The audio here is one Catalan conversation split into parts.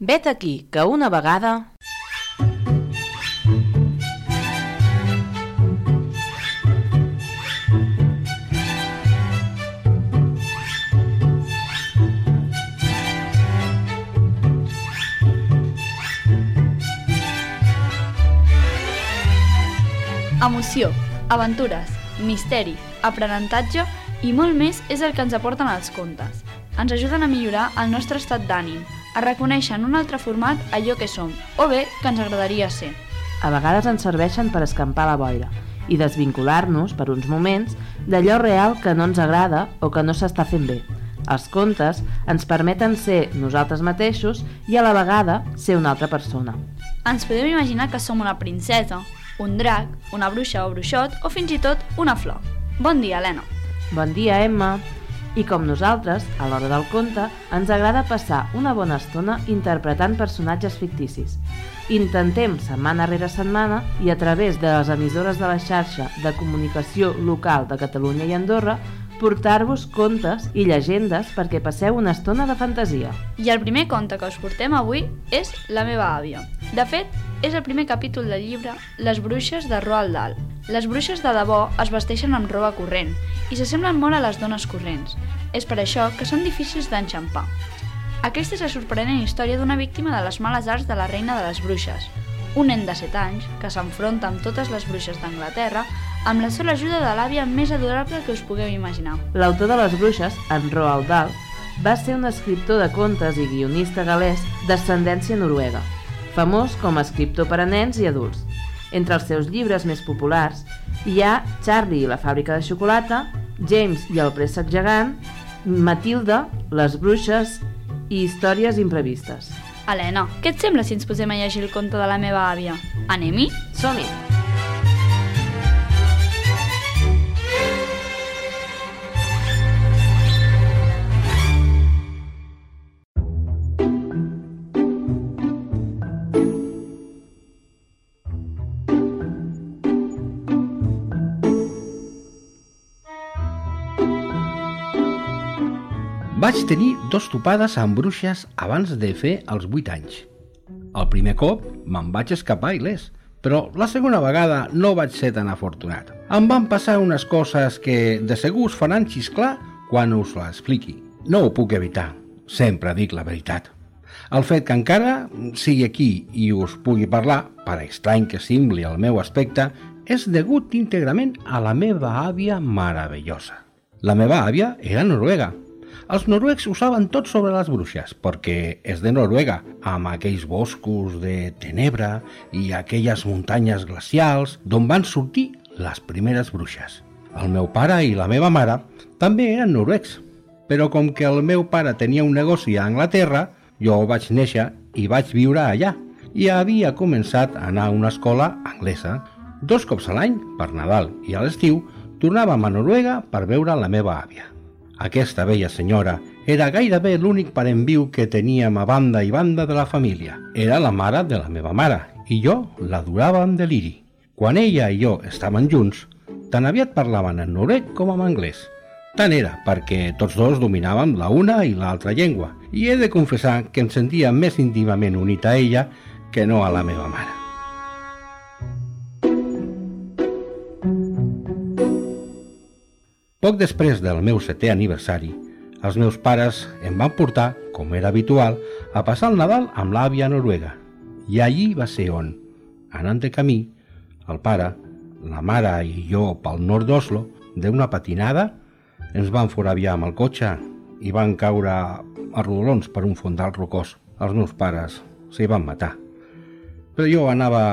Vet aquí que una vegada... Emoció, aventures, misteri, aprenentatge i molt més és el que ens aporten els contes. Ens ajuden a millorar el nostre estat d'ànim, a reconèixer en un altre format allò que som, o bé que ens agradaria ser. A vegades ens serveixen per escampar la boira i desvincular-nos, per uns moments, d'allò real que no ens agrada o que no s'està fent bé. Els contes ens permeten ser nosaltres mateixos i a la vegada ser una altra persona. Ens podem imaginar que som una princesa, un drac, una bruixa o bruixot o fins i tot una flor. Bon dia, Helena. Bon dia, Emma. I com nosaltres, a l'hora del conte, ens agrada passar una bona estona interpretant personatges ficticis. Intentem, setmana rere setmana, i a través de les emissores de la xarxa de comunicació local de Catalunya i Andorra, portar-vos contes i llegendes perquè passeu una estona de fantasia. I el primer conte que us portem avui és La meva àvia. De fet, és el primer capítol del llibre Les bruixes de Roald Dahl. Les bruixes de debò es vesteixen amb roba corrent i s'assemblen molt a les dones corrents. És per això que són difícils d'enxampar. Aquesta és la sorprenent història d'una víctima de les males arts de la reina de les bruixes, un nen de 7 anys que s'enfronta amb totes les bruixes d'Anglaterra amb la sola ajuda de l'àvia més adorable que us pugueu imaginar. L'autor de les bruixes, en Roald Dahl, va ser un escriptor de contes i guionista galès d'ascendència noruega, famós com a escriptor per a nens i adults. Entre els seus llibres més populars hi ha Charlie i la fàbrica de xocolata, James i el préssec gegant, Matilda, les bruixes i històries imprevistes. Helena, què et sembla si ens posem a llegir el conte de la meva àvia? Anem-hi? Som-hi! Vaig tenir dos topades amb bruixes abans de fer els 8 anys. El primer cop me'n vaig escapar il·lès, però la segona vegada no vaig ser tan afortunat. Em van passar unes coses que de segur us faran xisclar quan us l'expliqui. No ho puc evitar, sempre dic la veritat. El fet que encara sigui aquí i us pugui parlar, per estrany que sembli el meu aspecte, és degut íntegrament a la meva àvia meravellosa. La meva àvia era noruega, els noruecs ho saben tot sobre les bruixes, perquè és de Noruega, amb aquells boscos de tenebra i aquelles muntanyes glacials d'on van sortir les primeres bruixes. El meu pare i la meva mare també eren noruecs, però com que el meu pare tenia un negoci a Anglaterra, jo vaig néixer i vaig viure allà i havia començat a anar a una escola anglesa. Dos cops a l'any, per Nadal i a l'estiu, tornàvem a Noruega per veure la meva àvia. Aquesta vella senyora era gairebé l'únic parent viu que teníem a banda i banda de la família. Era la mare de la meva mare i jo l'adorava amb deliri. Quan ella i jo estaven junts, tan aviat parlaven en noruec com en anglès. Tant era perquè tots dos dominàvem la una i l'altra llengua i he de confessar que em sentia més íntimament unit a ella que no a la meva mare. Poc després del meu setè aniversari, els meus pares em van portar, com era habitual, a passar el Nadal amb l'àvia noruega. I allí va ser on, anant de camí, el pare, la mare i jo pel nord d'Oslo, d'una patinada, ens van foraviar amb el cotxe i van caure a rodolons per un fondal rocós. Els meus pares s'hi van matar. Però jo anava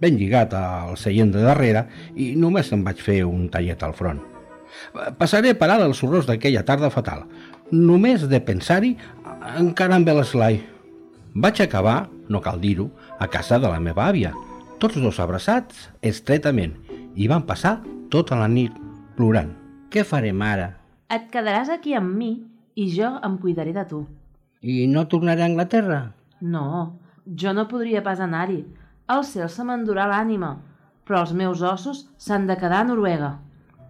ben lligat al seient de darrere i només em vaig fer un tallet al front. Passaré per alt els horrors d'aquella tarda fatal. Només de pensar-hi encara em ve l'eslai. Vaig acabar no cal dir-ho, a casa de la meva àvia, tots dos abraçats estretament, i van passar tota la nit plorant. Què farem ara? Et quedaràs aquí amb mi i jo em cuidaré de tu. I no tornaré a Anglaterra? No, jo no podria pas anar-hi. El cel se m'endurà l'ànima, però els meus ossos s'han de quedar a Noruega.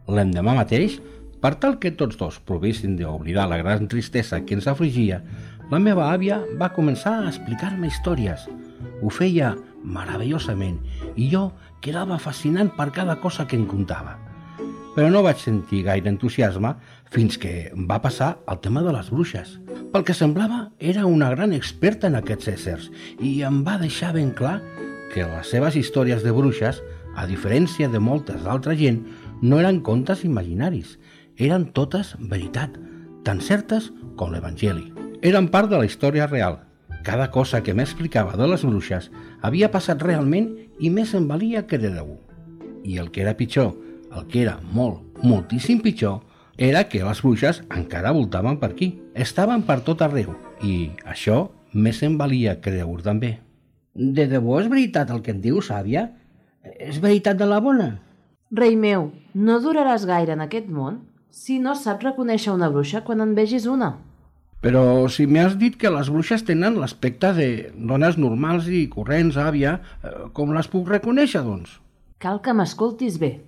L'endemà mateix, per tal que tots dos provessin d'oblidar la gran tristesa que ens afligia, la meva àvia va començar a explicar-me històries. Ho feia meravellosament i jo quedava fascinant per cada cosa que em contava. Però no vaig sentir gaire entusiasme fins que va passar el tema de les bruixes. Pel que semblava, era una gran experta en aquests éssers i em va deixar ben clar que les seves històries de bruixes, a diferència de moltes d'altra gent, no eren contes imaginaris, eren totes veritat, tan certes com l'Evangeli. Eren part de la història real. Cada cosa que m'explicava de les bruixes havia passat realment i més em valia que de debò. I el que era pitjor, el que era molt, moltíssim pitjor, era que les bruixes encara voltaven per aquí. Estaven per tot arreu i això més em valia creure també. De debò és veritat el que et dius, àvia? És veritat de la bona? Rei meu, no duraràs gaire en aquest món si no saps reconèixer una bruixa quan en vegis una. Però si m'has dit que les bruixes tenen l'aspecte de dones normals i corrents, àvia, eh, com les puc reconèixer, doncs? Cal que m'escoltis bé.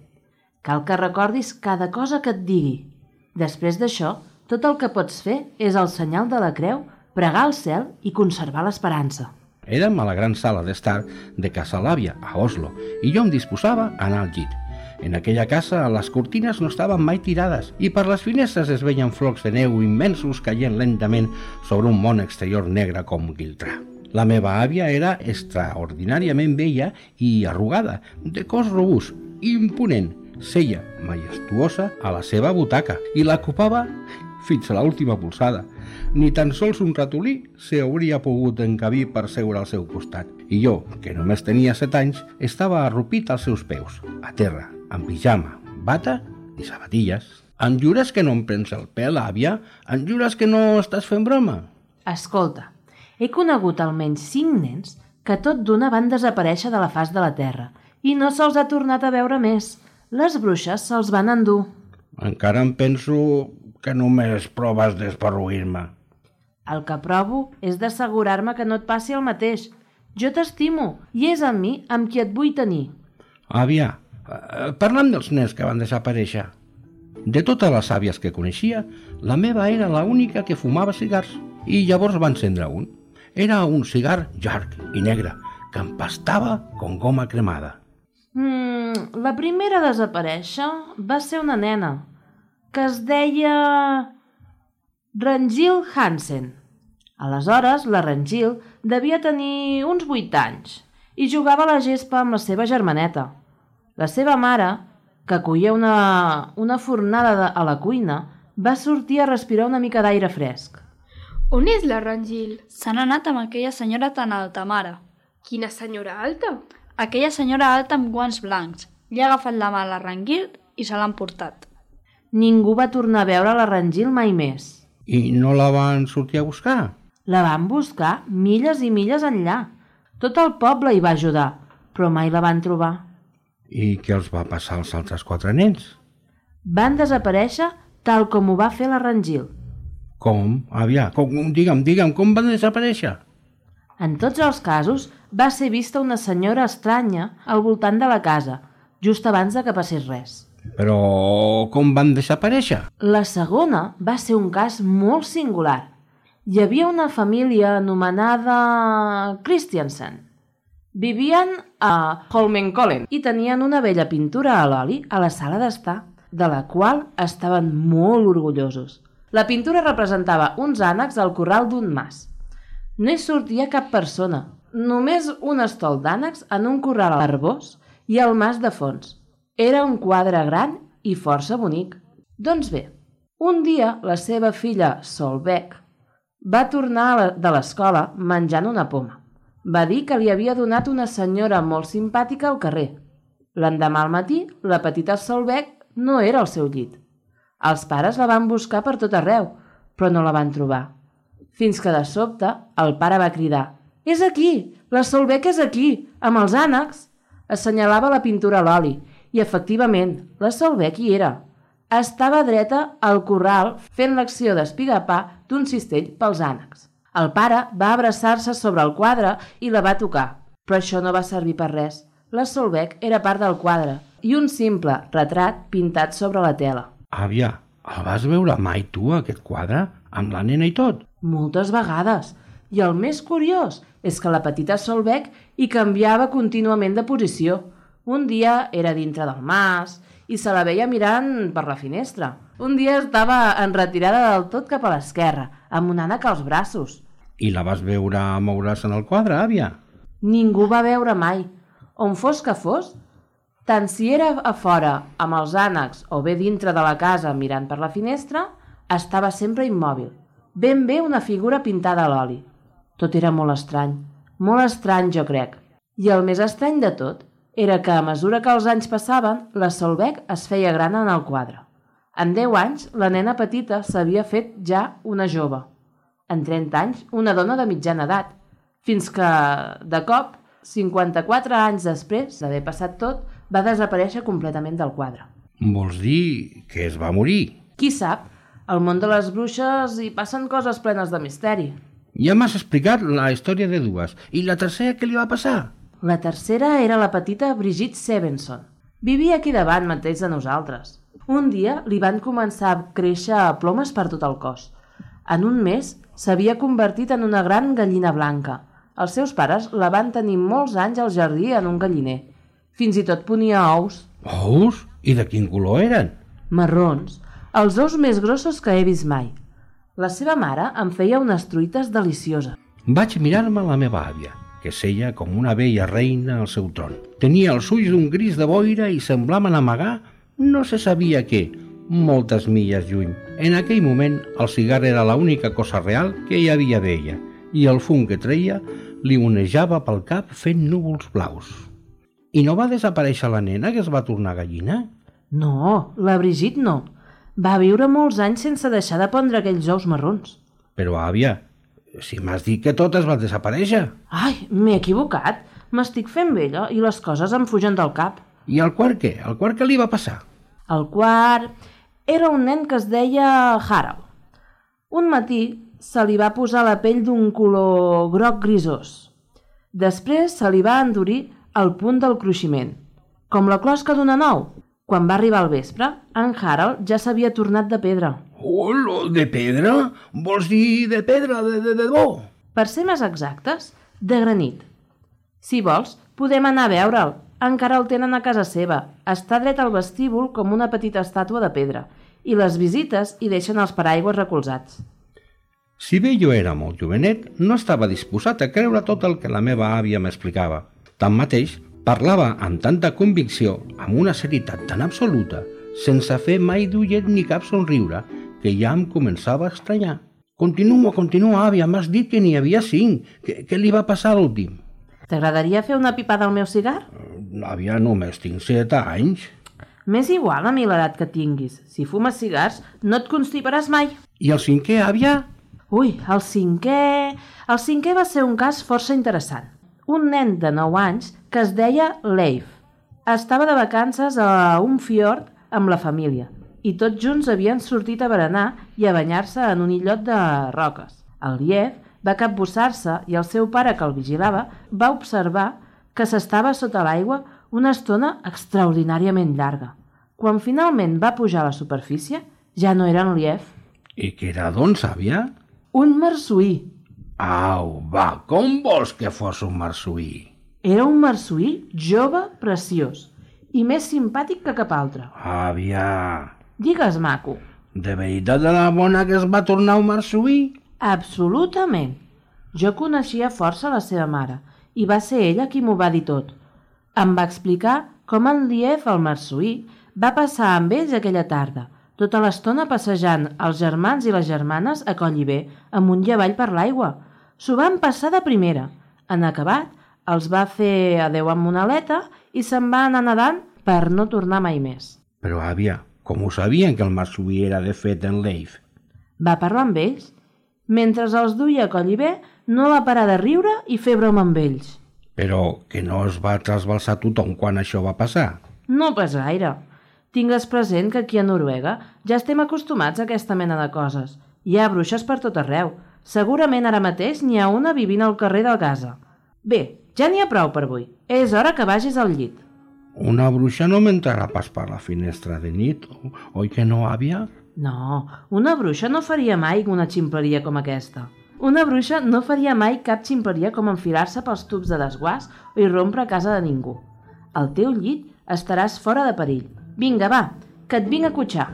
Cal que recordis cada cosa que et digui. Després d'això, tot el que pots fer és el senyal de la creu, pregar al cel i conservar l'esperança. Érem a la gran sala d'estar de Casa Làvia, a Oslo, i jo em disposava a anar al llit. En aquella casa les cortines no estaven mai tirades i per les finestres es veien flocs de neu immensos caient lentament sobre un món exterior negre com guiltrà. La meva àvia era extraordinàriament vella i arrugada, de cos robust, imponent, seia majestuosa a la seva butaca i la ocupava fins a l'última polsada. Ni tan sols un ratolí se hauria pogut encabir per seure al seu costat. I jo, que només tenia set anys, estava arrupit als seus peus, a terra, amb pijama, bata i sabatilles. Em jures que no em prens el pèl, àvia? Em jures que no estàs fent broma? Escolta, he conegut almenys cinc nens que tot d'una van desaparèixer de la faç de la terra i no se'ls ha tornat a veure més. Les bruixes se'ls van endur. Encara em penso que només proves d'esparruir-me. El que provo és d'assegurar-me que no et passi el mateix. Jo t'estimo i és amb mi amb qui et vull tenir. Àvia, parlant dels nens que van desaparèixer. De totes les àvies que coneixia, la meva era la única que fumava cigars i llavors va encendre un. Era un cigar llarg i negre que empastava com goma cremada. Mm, la primera a desaparèixer va ser una nena que es deia Rangil Hansen. Aleshores, la Rangil devia tenir uns 8 anys i jugava a la gespa amb la seva germaneta. La seva mare, que coïa una, una fornada de, a la cuina, va sortir a respirar una mica d'aire fresc. On és la Rangil? Se n'ha anat amb aquella senyora tan alta, mare. Quina senyora alta? Aquella senyora alta amb guants blancs. Li ha agafat la mà a la Rangil i se l'han portat. Ningú va tornar a veure la Rangil mai més. I no la van sortir a buscar? La van buscar milles i milles enllà. Tot el poble hi va ajudar, però mai la van trobar. I què els va passar als altres quatre nens? Van desaparèixer tal com ho va fer la Rangil. Com? Àvia, com, digue'm, digue'm, com van desaparèixer? En tots els casos, va ser vista una senyora estranya al voltant de la casa, just abans de que passés res. Però com van desaparèixer? La segona va ser un cas molt singular. Hi havia una família anomenada Christiansen. Vivien a Holmenkollen i tenien una vella pintura a l'oli a la sala d'estar, de la qual estaven molt orgullosos. La pintura representava uns ànecs al corral d'un mas. No hi sortia cap persona, només un estol d'ànecs en un corral arbós i el mas de fons. Era un quadre gran i força bonic. Doncs bé, un dia la seva filla, Solveig, va tornar de l'escola menjant una poma. Va dir que li havia donat una senyora molt simpàtica al carrer. L'endemà al matí, la petita Solveig no era al seu llit. Els pares la van buscar per tot arreu, però no la van trobar. Fins que de sobte el pare va cridar És aquí! La Solbec és aquí! Amb els ànecs! Assenyalava la pintura a l'oli. I, efectivament, la Solbec hi era. Estava dreta al corral fent l'acció d'espigapar d'un cistell pels ànecs. El pare va abraçar-se sobre el quadre i la va tocar, però això no va servir per res. La Solbec era part del quadre i un simple retrat pintat sobre la tela. Àvia, el vas veure mai tu, aquest quadre? Amb la nena i tot? Moltes vegades. I el més curiós és que la petita Solbec hi canviava contínuament de posició. Un dia era dintre del mas i se la veia mirant per la finestra. Un dia estava en retirada del tot cap a l'esquerra, amb un ànec als braços. I la vas veure moure's en el quadre, àvia? Ningú va veure mai. On fos que fos, tant si era a fora amb els ànecs o bé dintre de la casa mirant per la finestra, estava sempre immòbil. Ben bé una figura pintada a l'oli. Tot era molt estrany. Molt estrany, jo crec. I el més estrany de tot era que a mesura que els anys passaven, la Solbec es feia gran en el quadre. En 10 anys, la nena petita s'havia fet ja una jove. En 30 anys, una dona de mitjana edat. Fins que, de cop, 54 anys després d'haver passat tot, va desaparèixer completament del quadre. Vols dir que es va morir? Qui sap? Al món de les bruixes hi passen coses plenes de misteri. Ja m'has explicat la història de dues. I la tercera què li va passar? La tercera era la petita Brigitte Sevenson. Vivia aquí davant mateix de nosaltres. Un dia li van començar a créixer plomes per tot el cos. En un mes s'havia convertit en una gran gallina blanca. Els seus pares la van tenir molts anys al jardí en un galliner. Fins i tot ponia ous. Ous? I de quin color eren? Marrons. Els ous més grossos que he vist mai. La seva mare em feia unes truites delicioses. Vaig mirar-me la meva àvia, que seia com una vella reina al seu tron. Tenia els ulls d'un gris de boira i semblaven amagar no se sabia què, moltes milles lluny. En aquell moment, el cigar era l'única cosa real que hi havia d'ella, i el fum que treia li onejava pel cap fent núvols blaus. I no va desaparèixer la nena que es va tornar gallina? No, la Brigitte no. Va viure molts anys sense deixar de pondre aquells ous marrons. Però, àvia, si m'has dit que totes van desaparèixer. Ai, m'he equivocat. M'estic fent vella i les coses em fugen del cap. I el quart què? El quart què li va passar? El quart era un nen que es deia Harold. Un matí se li va posar la pell d'un color groc grisós. Després se li va endurir al punt del cruiximent, com la closca d'una nou. Quan va arribar al vespre, en Harold ja s'havia tornat de pedra. Oh, de pedra? Vols dir de pedra, de, de, de debò? Per ser més exactes, de granit. Si vols, podem anar a veure'l. Encara el tenen a casa seva. Està dret al vestíbul com una petita estàtua de pedra. I les visites hi deixen els paraigües recolzats. Si bé jo era molt jovenet, no estava disposat a creure tot el que la meva àvia m'explicava. Tanmateix, parlava amb tanta convicció, amb una serietat tan absoluta, sense fer mai d'ullet ni cap somriure, que ja em començava a estranyar. Continua, continua, àvia, m'has dit que n'hi havia cinc. Què, què li va passar a l'últim? T'agradaria fer una pipada al meu cigar? Àvia, només tinc set anys. M'és igual a mi l'edat que tinguis. Si fumes cigars, no et constiparàs mai. I el cinquè, àvia? Ui, el cinquè... El cinquè va ser un cas força interessant. Un nen de 9 anys que es deia Leif. Estava de vacances a un fiord amb la família i tots junts havien sortit a berenar i a banyar-se en un illot de roques. El Lief va capbussar-se i el seu pare, que el vigilava, va observar que s'estava sota l'aigua una estona extraordinàriament llarga. Quan finalment va pujar a la superfície, ja no era en Lief. I què era, doncs, àvia? Un marsuí. Au, va, com vols que fos un marsuí? Era un marsuí jove, preciós i més simpàtic que cap altre. Àvia, Digues, maco. de veritat de la bona que es va tornar un marsuí? Absolutament. Jo coneixia força la seva mare i va ser ella qui m'ho va dir tot. Em va explicar com en Lief, el marsuí, va passar amb ells aquella tarda, tota l'estona passejant els germans i les germanes a Collibé, amunt i avall per l'aigua. S'ho van passar de primera. En acabat, els va fer adeu amb una aleta i se'n va anar nedant per no tornar mai més. Però, àvia, com ho sabien que el marsuí era de fet en Leif? Va parlar amb ells. Mentre els duia a Collibé, no va parar de riure i fer broma amb ells. Però que no es va trasbalsar tothom quan això va passar. No pas gaire. Tingues present que aquí a Noruega ja estem acostumats a aquesta mena de coses. Hi ha bruixes per tot arreu. Segurament ara mateix n'hi ha una vivint al carrer del Gaza. Bé, ja n'hi ha prou per avui. És hora que vagis al llit. Una bruixa no m'entrarà pas per la finestra de nit, oi que no, àvia? No, una bruixa no faria mai una ximpleria com aquesta. Una bruixa no faria mai cap ximpleria com enfilar-se pels tubs de desguàs o irrompre a casa de ningú. Al teu llit estaràs fora de perill. Vinga, va, que et vinc a cotxar.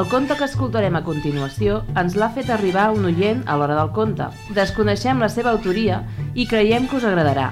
El conte que escoltarem a continuació ens l'ha fet arribar un oient a l'hora del conte. Desconeixem la seva autoria i creiem que us agradarà.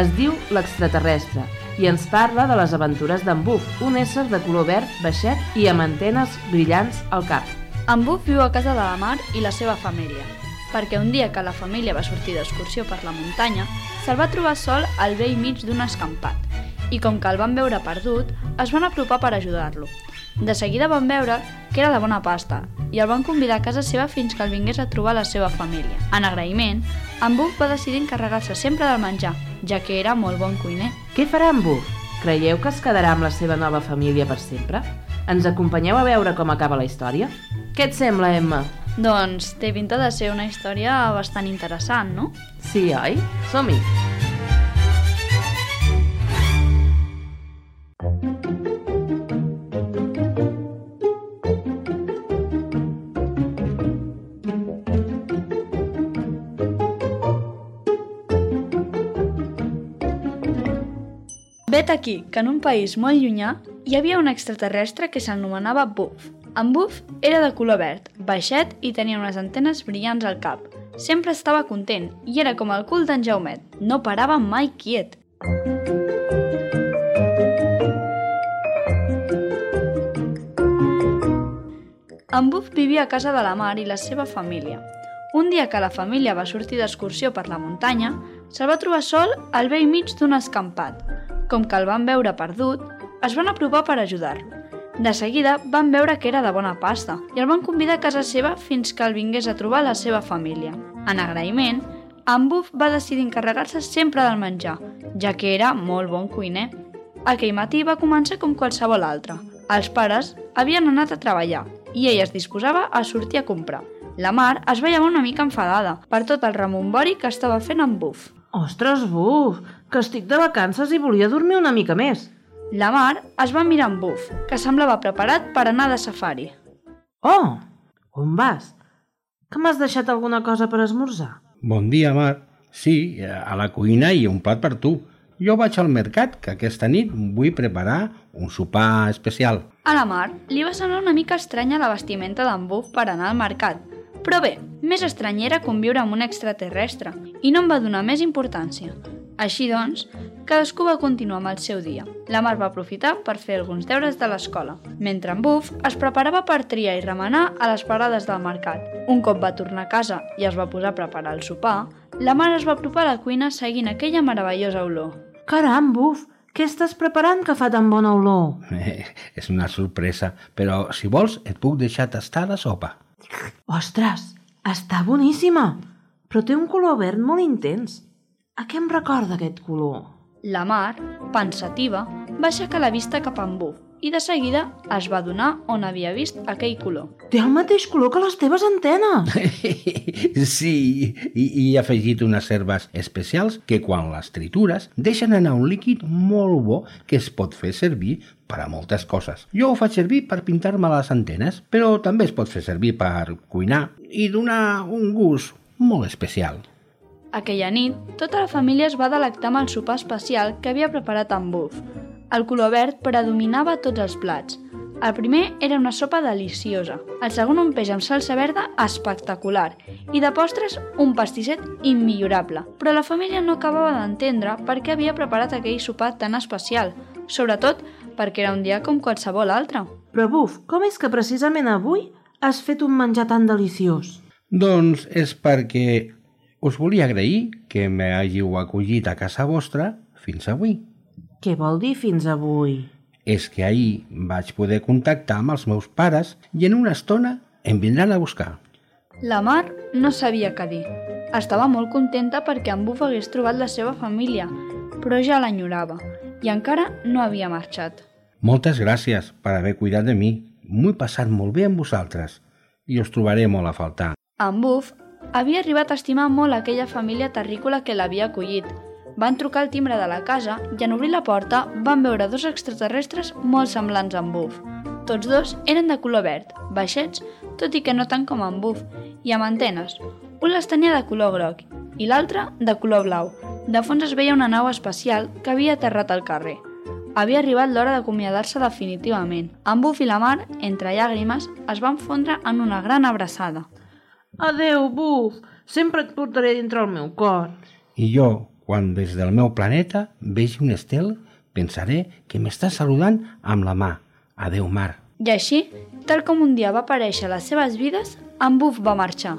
Es diu L'extraterrestre i ens parla de les aventures d'en Buff, un ésser de color verd, baixet i amb antenes brillants al cap. En Buff viu a casa de la Mar i la seva família, perquè un dia que la família va sortir d'excursió per la muntanya, se'l va trobar sol al vell mig d'un escampat, i com que el van veure perdut, es van apropar per ajudar-lo. De seguida van veure que era de bona pasta i el van convidar a casa seva fins que el vingués a trobar la seva família. En agraïment, en Buff va decidir encarregar-se sempre del menjar, ja que era molt bon cuiner. Què farà en Buff? Creieu que es quedarà amb la seva nova família per sempre? Ens acompanyeu a veure com acaba la història? Què et sembla, Emma? Doncs té pinta de ser una història bastant interessant, no? Sí, oi? Som-hi! Vet aquí que en un país molt llunyà hi havia un extraterrestre que s'anomenava Buff. En Buff era de color verd, baixet i tenia unes antenes brillants al cap. Sempre estava content i era com el cul d'en Jaumet, no parava mai quiet. En Buff vivia a casa de la Mar i la seva família. Un dia que la família va sortir d'excursió per la muntanya, se'l va trobar sol al vell mig d'un escampat. Com que el van veure perdut, es van apropar per ajudar-lo. De seguida van veure que era de bona pasta i el van convidar a casa seva fins que el vingués a trobar la seva família. En agraïment, en Buff va decidir encarregar-se sempre del menjar, ja que era molt bon cuiner. Aquell matí va començar com qualsevol altre. Els pares havien anat a treballar i ell es disposava a sortir a comprar. La Mar es va llevar una mica enfadada per tot el remombori que estava fent en Buff. Ostres, Buf, que estic de vacances i volia dormir una mica més. La Mar es va mirar amb Buff, que semblava preparat per anar de safari. Oh, on vas? Que m'has deixat alguna cosa per esmorzar? Bon dia, Mar. Sí, a la cuina hi ha un plat per tu. Jo vaig al mercat, que aquesta nit vull preparar un sopar especial. A la Mar li va semblar una mica estranya la vestimenta d'en Buff per anar al mercat, però bé, més estrany era conviure amb un extraterrestre i no em va donar més importància. Així doncs, cadascú va continuar amb el seu dia. La Mar va aprofitar per fer alguns deures de l'escola, mentre en Buff es preparava per triar i remenar a les parades del mercat. Un cop va tornar a casa i es va posar a preparar el sopar, la Mar es va apropar a la cuina seguint aquella meravellosa olor. Caram, Buf, què estàs preparant que fa tan bona olor? Eh, és una sorpresa, però si vols et puc deixar tastar la sopa. Ostres, està boníssima, però té un color verd molt intens. A què em recorda aquest color? La Mar, pensativa, va aixecar la vista cap en Buff i de seguida es va donar on havia vist aquell color. Té el mateix color que les teves antenes. Sí, i, i he afegit unes herbes especials que quan les tritures deixen anar un líquid molt bo que es pot fer servir per a moltes coses. Jo ho faig servir per pintar-me les antenes, però també es pot fer servir per cuinar i donar un gust molt especial. Aquella nit, tota la família es va delectar amb el sopar especial que havia preparat en Buff. El color verd predominava a tots els plats. El primer era una sopa deliciosa, el segon un peix amb salsa verda espectacular i de postres un pastisset immillorable. Però la família no acabava d'entendre per què havia preparat aquell sopar tan especial, sobretot perquè era un dia com qualsevol altre. Però, Buf, com és que precisament avui has fet un menjar tan deliciós? Doncs és perquè Us volia agrair que m'hàgiu acollit a casa vostra fins avui. Què vol dir fins avui? És que ahir vaig poder contactar amb els meus pares i en una estona em vindran a buscar. La Mar no sabia què dir. Estava molt contenta perquè en Buf hagués trobat la seva família, però ja l'enyorava i encara no havia marxat. Moltes gràcies per haver cuidat de mi. M'ho he passat molt bé amb vosaltres i us trobaré molt a faltar. En Buf havia arribat a estimar molt aquella família terrícola que l'havia acollit. Van trucar al timbre de la casa i en obrir la porta van veure dos extraterrestres molt semblants a en Buf. Tots dos eren de color verd, baixets, tot i que no tant com en Buf, i amb antenes. Un les tenia de color groc i l'altre de color blau. De fons es veia una nau espacial que havia aterrat al carrer. Havia arribat l'hora d'acomiadar-se definitivament. En Buf i la Mar, entre llàgrimes, es van fondre en una gran abraçada. Adeu, Buf! Sempre et portaré dintre el meu cor. I jo, quan des del meu planeta vegi un estel, pensaré que m'està saludant amb la mà. Adeu, mar. I així, tal com un dia va aparèixer a les seves vides, en Buf va marxar.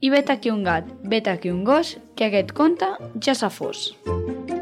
I vet aquí un gat, vet aquí un gos, que aquest conte ja s'ha fos. I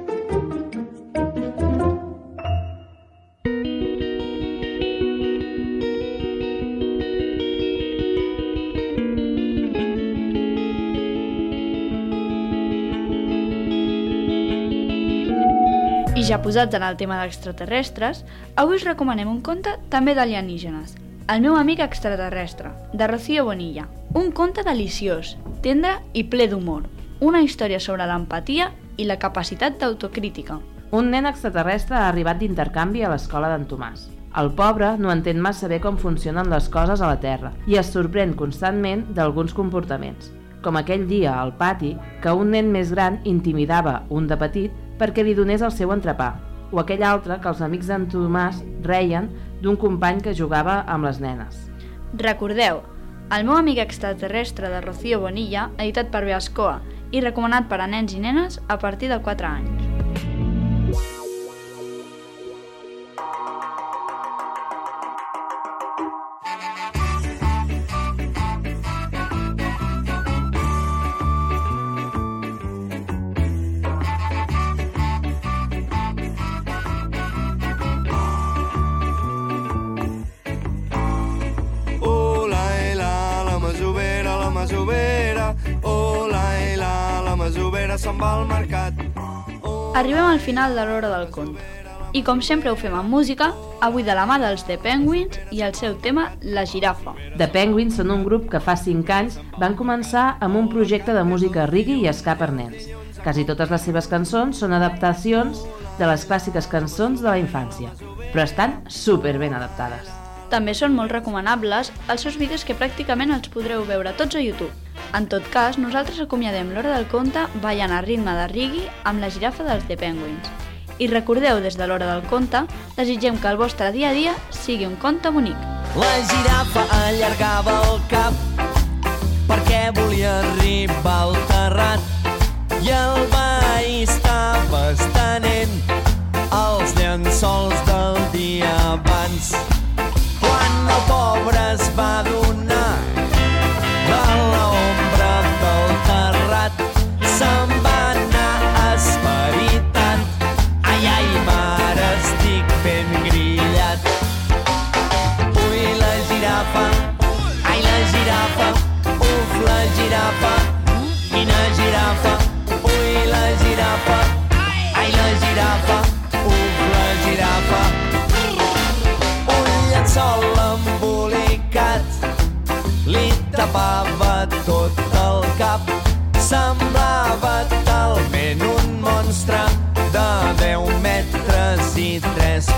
ja posats en el tema d'extraterrestres, avui us recomanem un conte també d'alienígenes, El meu amic extraterrestre, de Rocío Bonilla. Un conte deliciós, tendre i ple d'humor. Una història sobre l'empatia i la capacitat d'autocrítica. Un nen extraterrestre ha arribat d'intercanvi a l'escola d'en Tomàs. El pobre no entén massa bé com funcionen les coses a la Terra i es sorprèn constantment d'alguns comportaments, com aquell dia al pati que un nen més gran intimidava un de petit perquè li donés el seu entrepà, o aquell altre que els amics d'en Tomàs reien d'un company que jugava amb les nenes. Recordeu, El meu amic extraterrestre de Rocío Bonilla, editat per Beascoa i recomanat per a nens i nenes a partir de 4 anys. Arribem al final de l'hora del conte. I com sempre ho fem amb música, avui de la mà dels The Penguins i el seu tema La girafa. The Penguins són un grup que fa 5 anys van començar amb un projecte de música reggae i ska per nens. Quasi totes les seves cançons són adaptacions de les clàssiques cançons de la infància, però estan super ben adaptades. També són molt recomanables els seus vídeos que pràcticament els podreu veure tots a YouTube. En tot cas, nosaltres acomiadem l'hora del conte ballant a ritme de reggae amb la girafa dels The Penguins. I recordeu, des de l'hora del conte, desitgem que el vostre dia a dia sigui un conte bonic. La girafa allargava el cap perquè volia arribar al terrat i el veí estava estenent els llençols del dia abans. Quan el pobre es va donar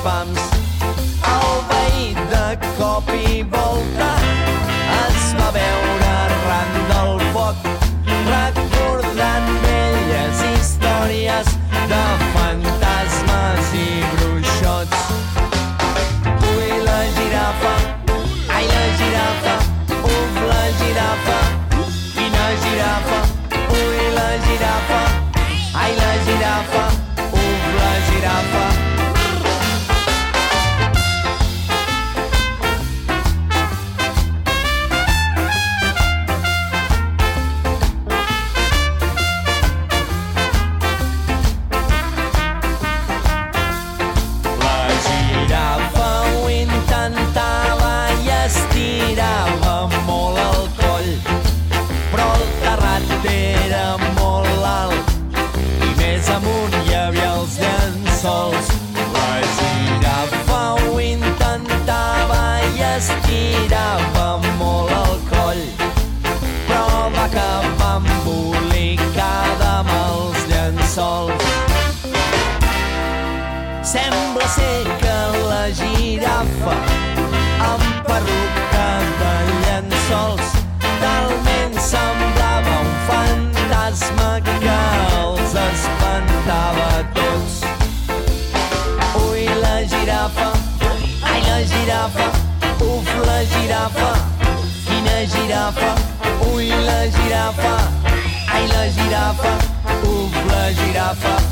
bombs girafa, ai, la girafa, uf, la girafa,